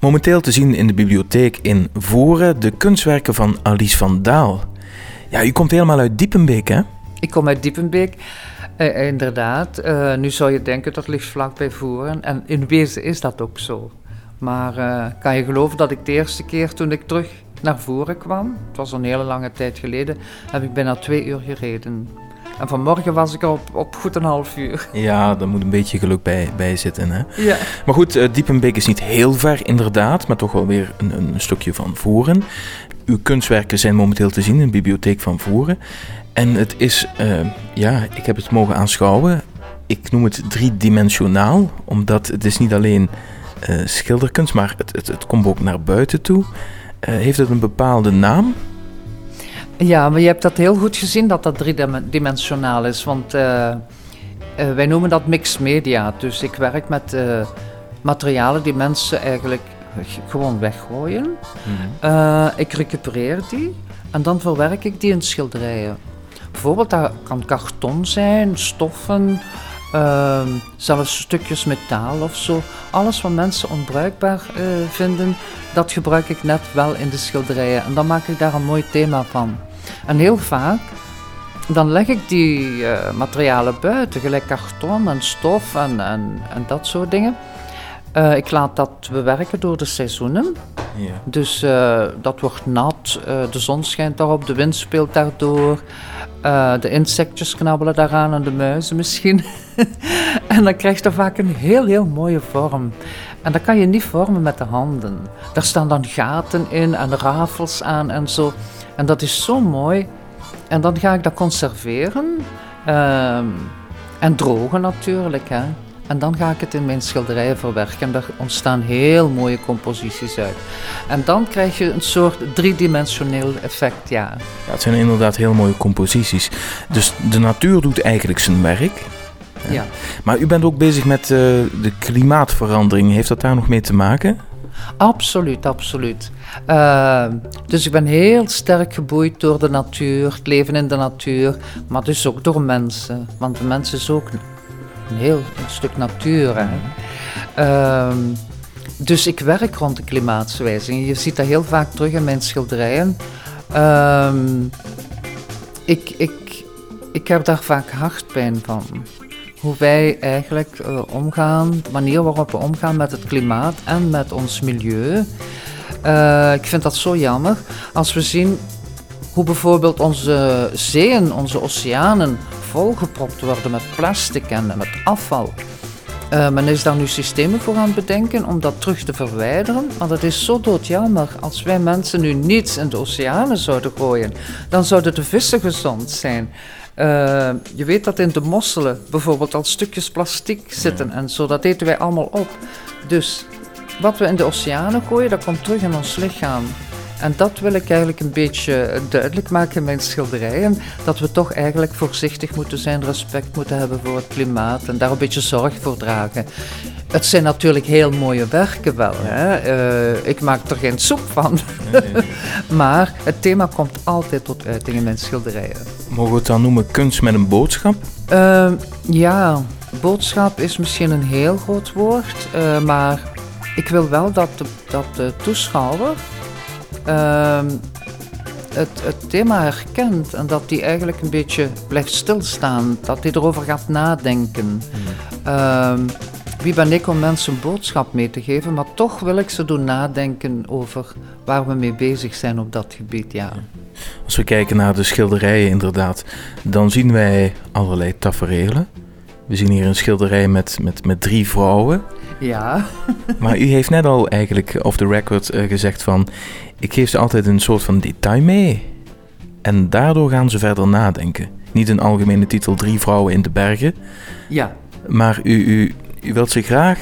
Momenteel te zien in de bibliotheek in Voeren de kunstwerken van Alice van Daal. Ja, u komt helemaal uit Diepenbeek, hè? Ik kom uit Diepenbeek, eh, inderdaad. Eh, nu zou je denken dat ligt vlak bij Voeren. En in wezen is dat ook zo. Maar uh, kan je geloven dat ik de eerste keer toen ik terug naar Voeren kwam, het was een hele lange tijd geleden, heb ik bijna twee uur gereden. En vanmorgen was ik op, op goed een half uur. Ja, daar moet een beetje geluk bij, bij zitten. Hè? Ja. Maar goed, uh, Diepenbeek is niet heel ver inderdaad, maar toch wel weer een, een stukje van Voeren. Uw kunstwerken zijn momenteel te zien in de bibliotheek van Voeren. En het is, uh, ja, ik heb het mogen aanschouwen. Ik noem het driedimensionaal, omdat het is niet alleen uh, schilderkunst, maar het, het, het komt ook naar buiten toe. heeft het een bepaalde naam? Ja, maar je hebt dat heel goed gezien dat dat driedimensionaal is. Want uh, uh, wij noemen dat mixed media. Dus ik werk met uh, materialen die mensen eigenlijk gewoon weggooien. Mm -hmm. ik recupereer die en dan verwerk ik die in schilderijen. Bijvoorbeeld, dat kan karton zijn, stoffen, ehm, zelfs stukjes metaal of zo. Alles wat mensen onbruikbaar vinden, dat gebruik ik net wel in de schilderijen. En dan maak ik daar een mooi thema van. En heel vaak, dan leg ik die uh, materialen buiten, gelijk karton en stof en, en, en dat soort dingen. Uh, ik laat dat bewerken door de seizoenen. Ja. Dus uh, dat wordt nat, de zon schijnt daarop, de wind speelt daardoor. de insectjes knabbelen daaraan en de muizen misschien. en dan krijg je vaak een heel, heel mooie vorm. En dat kan je niet vormen met de handen. Daar staan dan gaten in en rafels aan en zo. En dat is zo mooi. En dan ga ik dat conserveren uh, en drogen natuurlijk. Hè. En dan ga ik het in mijn schilderijen verwerken. En daar ontstaan heel mooie composities uit. En dan krijg je een soort driedimensioneel effect, ja. ja het zijn inderdaad heel mooie composities. Dus de natuur doet eigenlijk zijn werk. Ja. Maar u bent ook bezig met uh, de klimaatverandering. Heeft dat daar nog mee te maken? Absoluut, absoluut. Uh, dus ik ben heel sterk geboeid door de natuur, het leven in de natuur, maar dus ook door mensen. Want de mens is ook een heel stuk natuur. Hè. Uh, dus ik werk rond de klimaatswijziging. Je ziet dat heel vaak terug in mijn schilderijen. Uh, ik, ik, ik heb daar vaak hartpijn van hoe wij eigenlijk uh, omgaan, de manier waarop we omgaan met het klimaat en met ons milieu. Uh, ik vind dat zo jammer als we zien hoe bijvoorbeeld onze zeeën, onze oceanen volgepropt worden met plastic en met afval. Uh, men is daar nu systemen voor aan bedenken om dat terug te verwijderen. Maar dat is zo doodjammer. Als wij mensen nu niets in de oceanen zouden gooien, dan zouden de vissen gezond zijn. Uh, je weet dat in de mosselen bijvoorbeeld al stukjes plastic zitten en zo. Dat eten wij allemaal op. Dus wat we in de oceanen gooien, dat komt terug in ons lichaam. En dat wil ik eigenlijk een beetje duidelijk maken in mijn schilderijen. Dat we toch eigenlijk voorzichtig moeten zijn, respect moeten hebben voor het klimaat en daar een beetje zorg voor dragen. Het zijn natuurlijk heel mooie werken wel. Hè? Uh, ik maak er geen soep van. maar het thema komt altijd tot uiting in mijn schilderijen. Mogen we het dan noemen kunst met een boodschap? Uh, ja, boodschap is misschien een heel groot woord. Uh, maar ik wil wel dat de, dat de toeschouwer uh, het, het, thema herkent en dat hij eigenlijk een beetje blijft stilstaan, dat hij erover gaat nadenken. Mm. Uh, wie ben ik om mensen een boodschap mee te geven, maar toch wil ik ze doen nadenken over waar we mee bezig zijn op dat gebied. Ja. Als we kijken naar de schilderijen, inderdaad, dan zien wij allerlei tafereelen. We zien hier een schilderij met, met, met drie vrouwen. Ja. maar u heeft net al eigenlijk off the record uh, gezegd van... ik geef ze altijd een soort van detail mee. En daardoor gaan ze verder nadenken. Niet een algemene titel Drie vrouwen in de bergen. Ja. Maar u, u, u wilt ze graag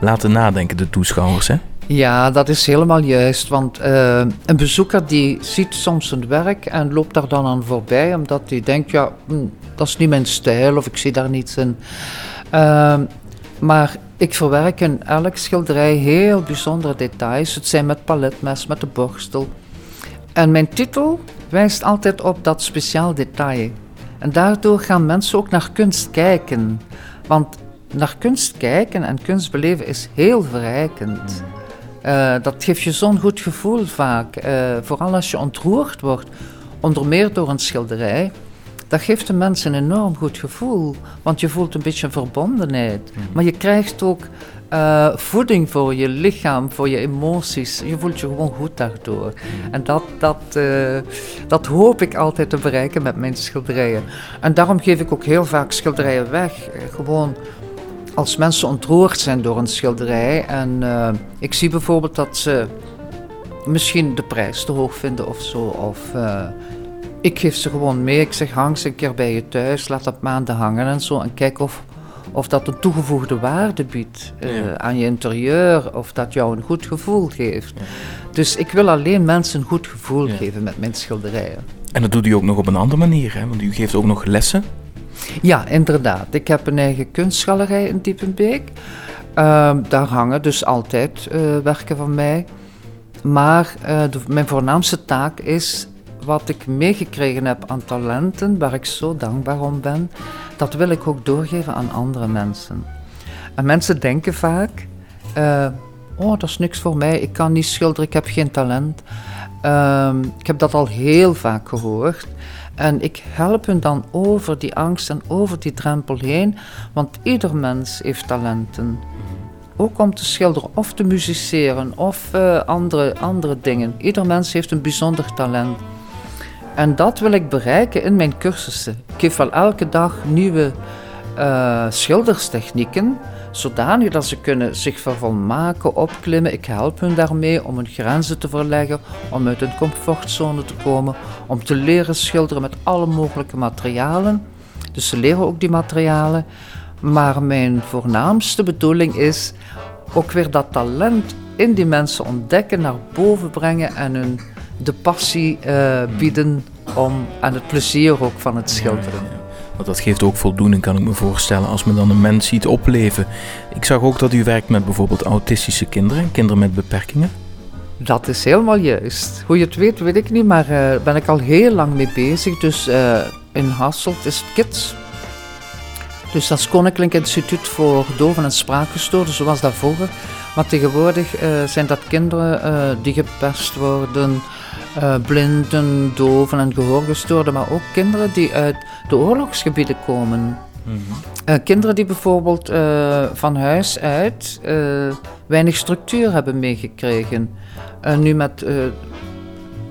laten nadenken, de toeschouwers, hè? Ja, dat is helemaal juist. Want uh, een bezoeker die ziet soms een werk en loopt daar dan aan voorbij, omdat hij denkt, ja, hm, dat is niet mijn stijl of ik zie daar niets in. Uh, maar ik verwerk in elk schilderij heel bijzondere details. Het zijn met paletmes, met de borstel. En mijn titel wijst altijd op dat speciaal detail. En daardoor gaan mensen ook naar kunst kijken. Want naar kunst kijken en kunst beleven is heel verrijkend. Uh, dat geeft je zo'n goed gevoel vaak. Uh, vooral als je ontroerd wordt, onder meer door een schilderij. Dat geeft de mensen een enorm goed gevoel. Want je voelt een beetje verbondenheid. Mhm. Maar je krijgt ook uh, voeding voor je lichaam, voor je emoties. Je voelt je gewoon goed daardoor. Mhm. En dat, dat, dat hoop ik altijd te bereiken met mijn schilderijen. En daarom geef ik ook heel vaak schilderijen weg. Gewoon als mensen ontroerd zijn door een schilderij en uh, ik zie bijvoorbeeld dat ze misschien de prijs te hoog vinden of zo, of uh, ik geef ze gewoon mee. Ik zeg hang ze een keer bij je thuis, laat dat maanden hangen en zo en kijk of, of dat een toegevoegde waarde biedt uh, aan je interieur of dat jou een goed gevoel geeft. Ja. Dus ik wil alleen mensen een goed gevoel ja. geven met mijn schilderijen. En dat doet u ook nog op een andere manier, hè? want u geeft ook nog lessen. Ja, inderdaad. Ik heb een eigen kunstgalerij in Diepenbeek. Uh, daar hangen dus altijd uh, werken van mij. Maar uh, de, mijn voornaamste taak is wat ik meegekregen heb aan talenten, waar ik zo dankbaar om ben, dat wil ik ook doorgeven aan andere mensen. En mensen denken vaak, uh, oh dat is niks voor mij, ik kan niet schilderen, ik heb geen talent. Uh, ik heb dat al heel vaak gehoord. En ik help hen dan over die angst en over die drempel heen, want ieder mens heeft talenten. Ook om te schilderen of te musiceren of uh, andere, andere dingen. Ieder mens heeft een bijzonder talent. En dat wil ik bereiken in mijn cursussen. Ik geef wel elke dag nieuwe uh, schilderstechnieken zodanig dat ze kunnen zich vervolmaken, opklimmen. Ik help hun daarmee om hun grenzen te verleggen, om uit hun comfortzone te komen, om te leren schilderen met alle mogelijke materialen. Dus ze leren ook die materialen. Maar mijn voornaamste bedoeling is ook weer dat talent in die mensen ontdekken, naar boven brengen en hun de passie uh, bieden om, en het plezier ook van het schilderen. Want dat geeft ook voldoening, kan ik me voorstellen, als men dan een mens ziet opleven. Ik zag ook dat u werkt met bijvoorbeeld autistische kinderen, kinderen met beperkingen. Dat is helemaal juist. Hoe je het weet, weet ik niet, maar daar uh, ben ik al heel lang mee bezig. Dus uh, in Hasselt is het KIDS. Dus dat is Koninklijk Instituut voor Doven en Spraakgestoorden, zoals vroeger. Maar tegenwoordig uh, zijn dat kinderen die gepest worden, uh, blinden, doven en gehoorgestoorden, maar ook kinderen die uit de oorlogsgebieden komen. Mm -hmm. kinderen die bijvoorbeeld van huis uit weinig structuur hebben meegekregen. nu met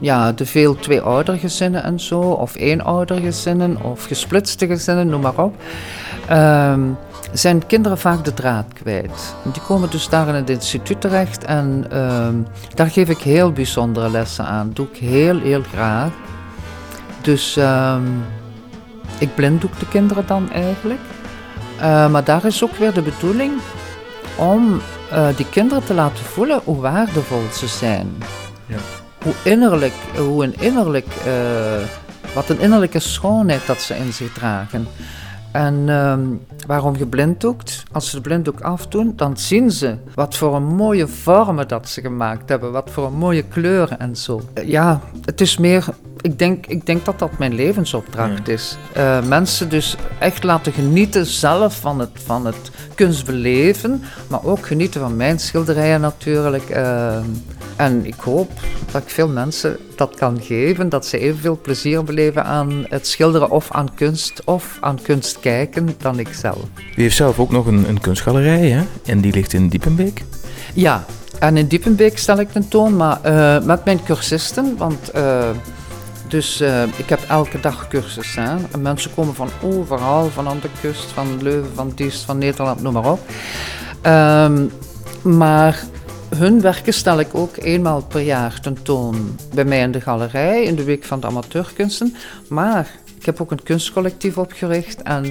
ja, de veel twee-oudergezinnen en zo, of één-oudergezinnen, of gesplitste gezinnen, noem maar op. Ehm, zijn kinderen vaak de draad kwijt. Die komen dus daar in het instituut terecht en uh, daar geef ik heel bijzondere lessen aan. doe ik heel, heel graag. Dus uh, ik blinddoek de kinderen dan eigenlijk. Uh, maar daar is ook weer de bedoeling om uh, die kinderen te laten voelen hoe waardevol ze zijn. Ja. Hoe innerlijk, hoe een innerlijk, uh, wat een innerlijke schoonheid dat ze in zich dragen. En um, waarom je blinddoekt? Als ze de blinddoek afdoen, dan zien ze wat voor een mooie vormen dat ze gemaakt hebben. Wat voor een mooie kleuren en zo. Ja, het is meer... Ik denk, ik denk dat dat mijn levensopdracht is. Uh, mensen dus echt laten genieten zelf van het, van het kunstbeleven. Maar ook genieten van mijn schilderijen natuurlijk. Uh, en ik hoop dat ik veel mensen dat kan geven, dat ze evenveel plezier beleven aan het schilderen of aan kunst of aan kunst kijken dan ik zelf. U heeft zelf ook nog een, een kunstgalerij, hè? En die ligt in Diepenbeek? Ja, en in Diepenbeek stel ik tentoon, maar uh, met mijn cursisten, want uh, dus uh, ik heb elke dag cursussen. En mensen komen van overal, van aan de kust, van Leuven, van Diest, van Nederland, noem maar op. Um, maar hun werken stel ik ook eenmaal per jaar tentoon bij mij in de galerij, in de Week van de Amateurkunsten. Maar ik heb ook een kunstcollectief opgericht en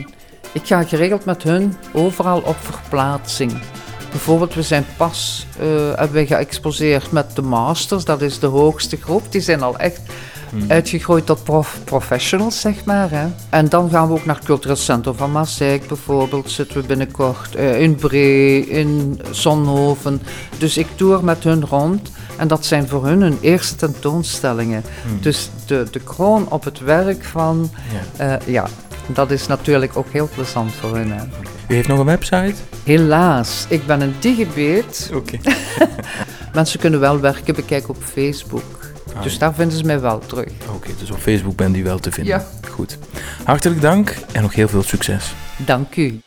ik ga geregeld met hun overal op verplaatsing. Bijvoorbeeld, we zijn pas uh, hebben we geëxposeerd met de Masters, dat is de hoogste groep. Die zijn al echt Hmm. Uitgegroeid tot prof professionals, zeg maar. Hè. En dan gaan we ook naar het cultureel centrum van Maaseik bijvoorbeeld. Zitten we binnenkort uh, in Bree, in Zonhoven. Dus ik toer met hun rond. En dat zijn voor hun hun eerste tentoonstellingen. Hmm. Dus de, de kroon op het werk van... Ja. Uh, ja, dat is natuurlijk ook heel plezant voor hen. Hè. U heeft nog een website? Helaas, ik ben een digibeet. Oké. mensen kunnen wel werken bekijken op Facebook. Ah, Dus daar vinden ze mij wel terug. Oké, dus op Facebook bent u wel te vinden. Ja. Goed. Hartelijk dank en nog heel veel succes. Dank u.